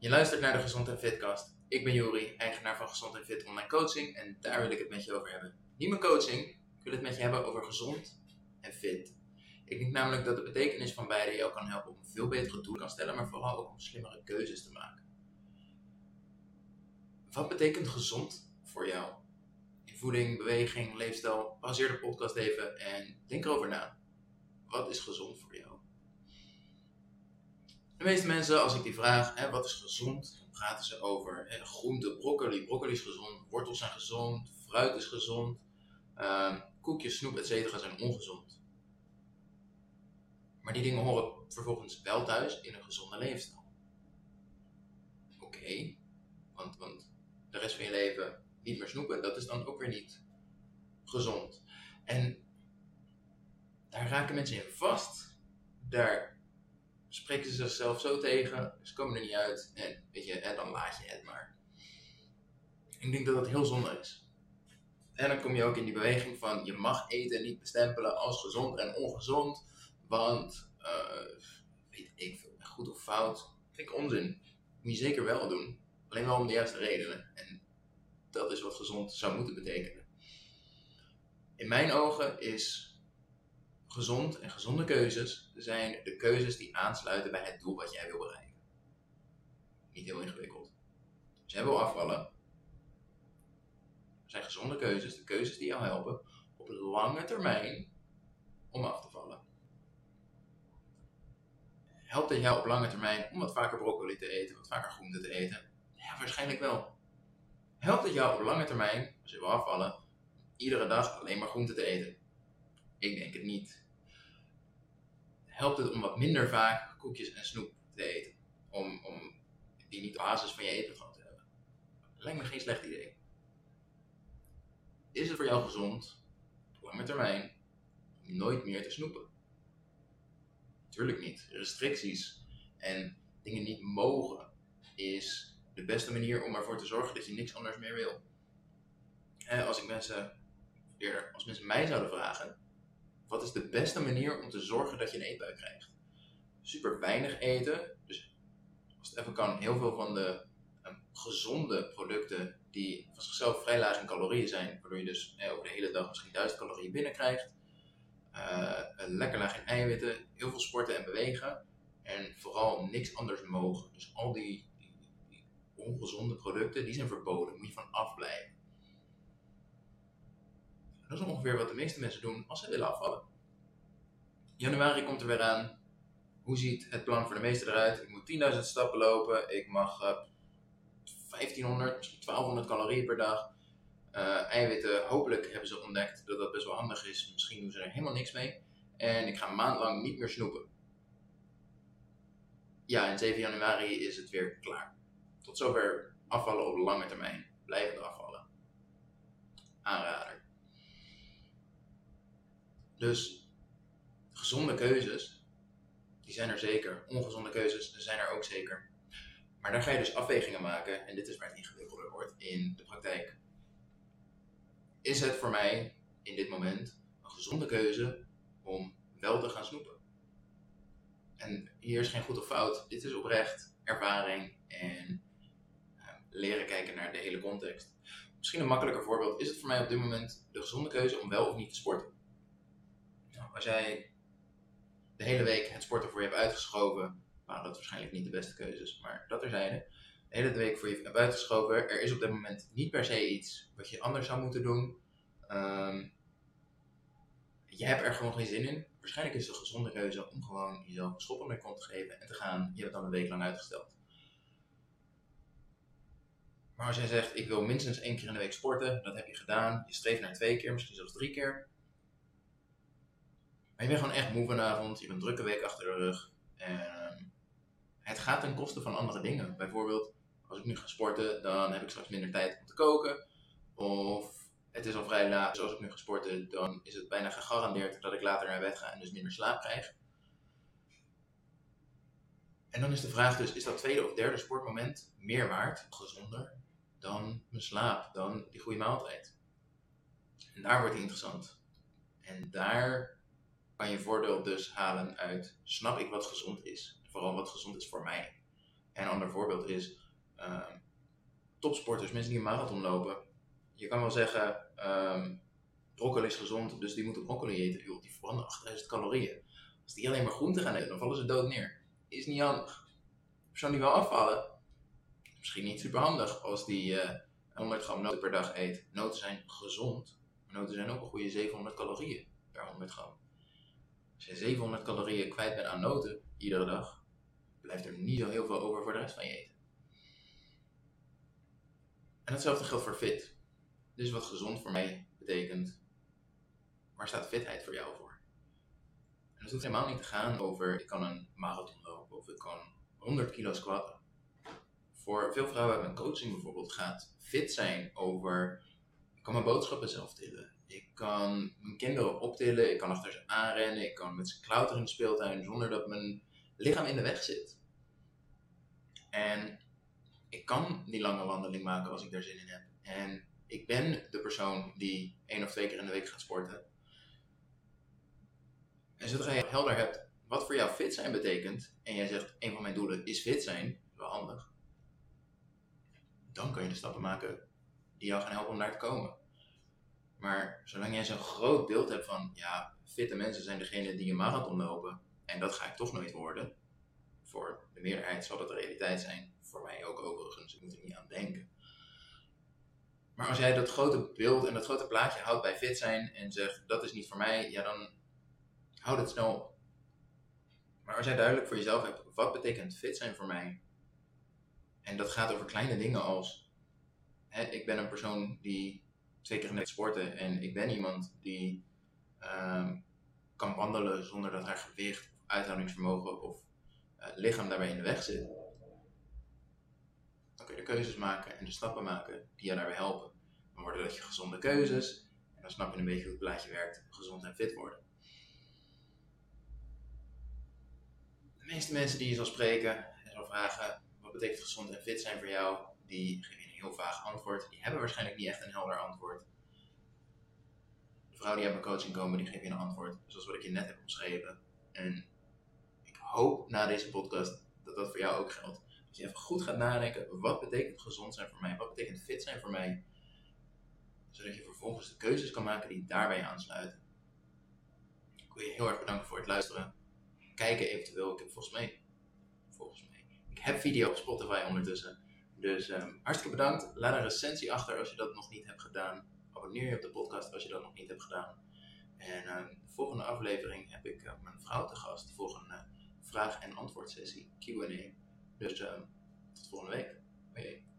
Je luistert naar de Gezond en Fitcast. Ik ben Jori, eigenaar van Gezond en Fit Online Coaching en daar wil ik het met je over hebben. Niet mijn coaching, ik wil het met je hebben over gezond en fit. Ik denk namelijk dat de betekenis van beide jou kan helpen om veel betere doelen kan stellen, maar vooral ook om slimmere keuzes te maken. Wat betekent gezond voor jou? In voeding, beweging, leefstijl, pauzeer de podcast even en denk erover na. Wat is gezond voor jou? De meeste mensen, als ik die vraag, hè, wat is gezond, dan praten ze over hè, groente, broccoli. Broccoli is gezond, wortels zijn gezond, fruit is gezond, uh, koekjes, snoep, etc. zijn ongezond. Maar die dingen horen vervolgens wel thuis in een gezonde leefstijl. Oké, want, want de rest van je leven niet meer snoepen, dat is dan ook weer niet gezond. En daar raken mensen in vast. Daar spreken ze zichzelf zo tegen, ze komen er niet uit en, weet je, en dan laat je het maar. Ik denk dat dat heel zonde is. En dan kom je ook in die beweging van je mag eten niet bestempelen als gezond en ongezond, want uh, weet ik goed of fout, ik onzin. Moet je zeker wel doen, alleen wel om de juiste redenen. En dat is wat gezond zou moeten betekenen. In mijn ogen is gezond en gezonde keuzes zijn de keuzes die aansluiten bij het doel wat jij wil bereiken. Niet heel ingewikkeld. Dus jij wil afvallen. zijn gezonde keuzes, de keuzes die jou helpen op lange termijn om af te vallen. Helpt het jou op lange termijn om wat vaker broccoli te eten, wat vaker groente te eten? Ja, waarschijnlijk wel. Helpt het jou op lange termijn, als je wil afvallen, iedere dag alleen maar groente te eten? Ik denk het niet. Helpt het om wat minder vaak koekjes en snoep te eten? Om, om die niet de basis van je eten te hebben. Lijkt me geen slecht idee. Is het voor jou gezond, op lange termijn, om nooit meer te snoepen? Tuurlijk niet. Restricties en dingen niet mogen is de beste manier om ervoor te zorgen dat je niks anders meer wil. als ik mensen, eerder, als mensen mij zouden vragen, wat is de beste manier om te zorgen dat je een eetbuik krijgt? Super weinig eten. Dus als het even kan, heel veel van de um, gezonde producten die van zichzelf vrij laag in calorieën zijn, waardoor je dus eh, over de hele dag misschien 1000 calorieën binnenkrijgt. Uh, lekker laag in eiwitten, heel veel sporten en bewegen. En vooral niks anders mogen. Dus al die, ongezonde producten, die zijn verboden. Moet je van afblijven. Ongeveer wat de meeste mensen doen als ze willen afvallen. Januari komt er weer aan. Hoe ziet het plan voor de meesten eruit? Ik moet 10.000 stappen lopen. Ik mag uh, 1500, misschien 1200 calorieën per dag. Uh, eiwitten, hopelijk hebben ze ontdekt dat dat best wel handig is. Misschien doen ze er helemaal niks mee. En ik ga een maand lang niet meer snoepen. Ja, en 7 januari is het weer klaar. Tot zover afvallen op lange termijn. Blijvend afvallen. Aanrader. Dus gezonde keuzes, die zijn er zeker. Ongezonde keuzes zijn er ook zeker. Maar daar ga je dus afwegingen maken, en dit is waar het ingewikkelder wordt in de praktijk. Is het voor mij in dit moment een gezonde keuze om wel te gaan snoepen? En hier is geen goed of fout, dit is oprecht ervaring en uh, leren kijken naar de hele context. Misschien een makkelijker voorbeeld is het voor mij op dit moment de gezonde keuze om wel of niet te sporten. Nou, als jij de hele week het sporten voor je hebt uitgeschoven, waren dat waarschijnlijk niet de beste keuzes, maar dat er zijn. De hele week voor je hebt uitgeschoven. Er is op dit moment niet per se iets wat je anders zou moeten doen. Um, je hebt er gewoon geen zin in. Waarschijnlijk is het een gezonde keuze om gewoon jezelf een schop de kont te geven en te gaan. Je hebt het dan een week lang uitgesteld. Maar als jij zegt, ik wil minstens één keer in de week sporten, dat heb je gedaan. Je streeft naar twee keer, misschien zelfs drie keer. Maar je bent gewoon echt moe vanavond, je hebt een drukke week achter de rug. En ehm, het gaat ten koste van andere dingen. Bijvoorbeeld, als ik nu ga sporten, dan heb ik straks minder tijd om te koken. Of het is al vrij laat, dus als ik nu ga sporten, dan is het bijna gegarandeerd dat ik later naar bed ga en dus minder slaap krijg. En dan is de vraag dus, is dat tweede of derde sportmoment meer waard, gezonder, dan mijn slaap, dan die goede maaltijd? En daar wordt het interessant. En daar kan je voordeel dus halen uit, snap ik wat gezond is? Vooral wat gezond is voor mij. En ander voorbeeld is ehm, topsporters, mensen die een marathon lopen. Je kan wel zeggen, ehm, broccoli is gezond, dus die moeten broccoli eten. Joh, die verbranden 8000 calorieën. Als die alleen maar groente gaan eten, dan vallen ze dood neer. Is niet handig. Persoon die wel afvallen, misschien niet super handig als die uh, 100 gram noten per dag eet. Noten zijn gezond, maar noten zijn ook een goede 700 calorieën per 100 gram. Als je 700 calorieën kwijt bent aan noten iedere dag, blijft er niet zo heel veel over voor de rest van je eten. En hetzelfde geldt voor fit. Dus wat gezond voor mij betekent, waar staat fitheid voor jou voor? En het hoeft helemaal niet te gaan over ik kan een marathon lopen of ik kan 100 kilo squatten. Voor veel vrouwen uit mijn coaching bijvoorbeeld gaat fit zijn over ik kan mijn boodschappen zelf tillen. Ik kan mijn kinderen optillen, ik kan achter ze aanrennen, ik kan met ze klauteren in de speeltuin zonder dat mijn lichaam in de weg zit. En ik kan die lange wandeling maken als ik daar zin in heb. En ik ben de persoon die één of twee keer in de week gaat sporten. En zodra je helder hebt wat voor jou fit zijn betekent, en jij zegt een van mijn doelen is fit zijn, wel handig, dan kan je de stappen maken die jou gaan helpen om daar te komen. Maar zolang jij zo'n groot beeld hebt van, ja, fitte mensen zijn degene die een marathon lopen, en dat ga ik toch nooit worden, voor de meerderheid zal dat de realiteit zijn, voor mij ook overigens, ik moet er niet aan denken. Maar als jij dat grote beeld en dat grote plaatje houdt bij fit zijn en zegt dat is niet voor mij, ja dan houd het snel op. Maar als jij duidelijk voor jezelf hebt, wat betekent fit zijn voor mij? En dat gaat over kleine dingen als, hè, ik ben een persoon die de week sporten en ik ben iemand die uh, kan wandelen zonder dat haar gewicht, uithoudingsvermogen of uh, lichaam daarbij in de weg zit. Dan kun je de keuzes maken en de stappen maken die je daarbij helpen. Dan worden dat je gezonde keuzes en dan snap je een beetje hoe het plaatje werkt, gezond en fit worden. De meeste mensen die je zal spreken en zal vragen wat betekent gezond en fit zijn voor jou, die heel vaag antwoord. Die hebben waarschijnlijk niet echt een helder antwoord. De vrouwen die uit mijn coaching komen, die geven je een antwoord, zoals wat ik je net heb omschreven. En ik hoop na deze podcast dat dat voor jou ook geldt. Dat je even goed gaat nadenken, wat betekent gezond zijn voor mij? Wat betekent fit zijn voor mij? Zodat je vervolgens de keuzes kan maken die daarbij aansluiten. Ik wil je heel erg bedanken voor het luisteren. Kijken eventueel, ik heb volgens mij, volgens mij, ik heb video op Spotify ondertussen. Dus ehm, hartstikke bedankt. Laat een recensie achter als je dat nog niet hebt gedaan. Abonneer je op de podcast als je dat nog niet hebt gedaan. En de volgende aflevering heb ik eh, mijn vrouw te gast voor een eh, vraag- en antwoord sessie QA. Dus ehm, tot volgende week. Bye.